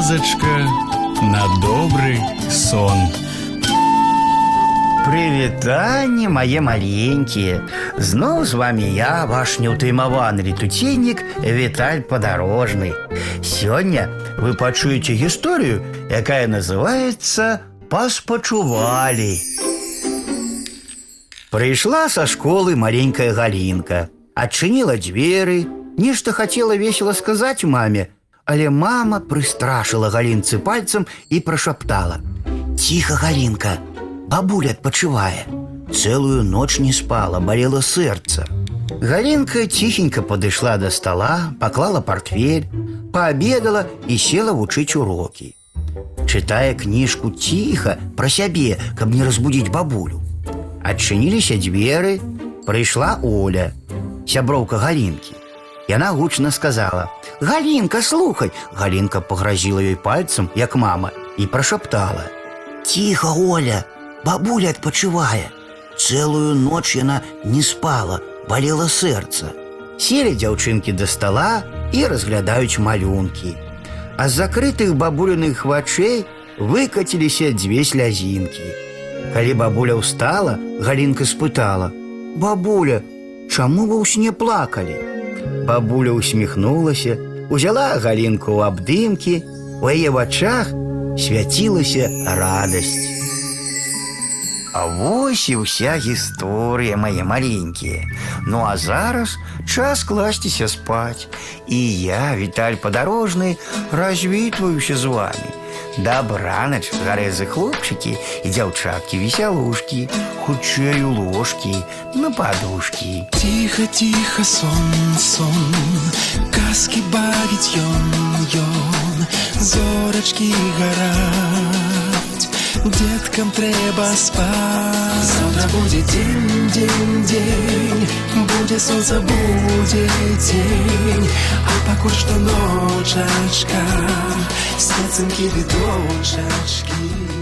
казачка на добрый сон. Прывітанне мае маленькія Зноў з вами я ваш неўтаймаваны летуценнік Віталь падарожны Сёння вы пачуеце гісторыю, якая называецца паспачувалі Прыйшла са школы маленькая галінка адчыніла дзверы нешта хацела весела сказаць маме але мама прыстрашыла галінцы пальцам і прашаптала Ціха галінка бабуля адпачывае Цэлую ноч не спала, балела сэрца Галінка ціхенька падышла да стола, паклала портфель, паабедала і села вучыць урокі. Чытае кніжку ціха пра сябе, каб не разбудзіць бабулю. Адчыніліся дзверы, прыйшла Оля, сяброўка галінкі. Яна гучна сказала: « Галінка, слухай, Галінка пагразіла ёй пальцам, як мама, і прашаптала: « Ціха, Оля, бабуля адпачывае. Цэлую ноч яна не спала, балела сэрца. Селі дзяўчынкі да стала і разглядаюць малюнкі. А з закрытых бабуліных вачэй выкаціліся дзве слязінкі. Калі бабуля ўстала, Галінка спытала: « Бабуля, чаму вы ў сне плакалі? Бабуля усміхнулася, узяла галінку ў абдымкі, у яе вачах свяцілася радасць. А вось і ўся гісторыя мае маленькія. Ну а зараз час класціся спаць. І я, Віталь падарожны, развітваюся з вами. Дабранач, гарэзы хлопчыкі і дзяўчаткі весялушкі, хутчэй у ложкі, на падушкі. Тихо, тихо, сон, сон, казки бавить ён, ён, зорочки горать, деткам треба спать. Завтра будет день, день, день, будет солнце, будет день, а покуль что ночечка, специнки, дочечки.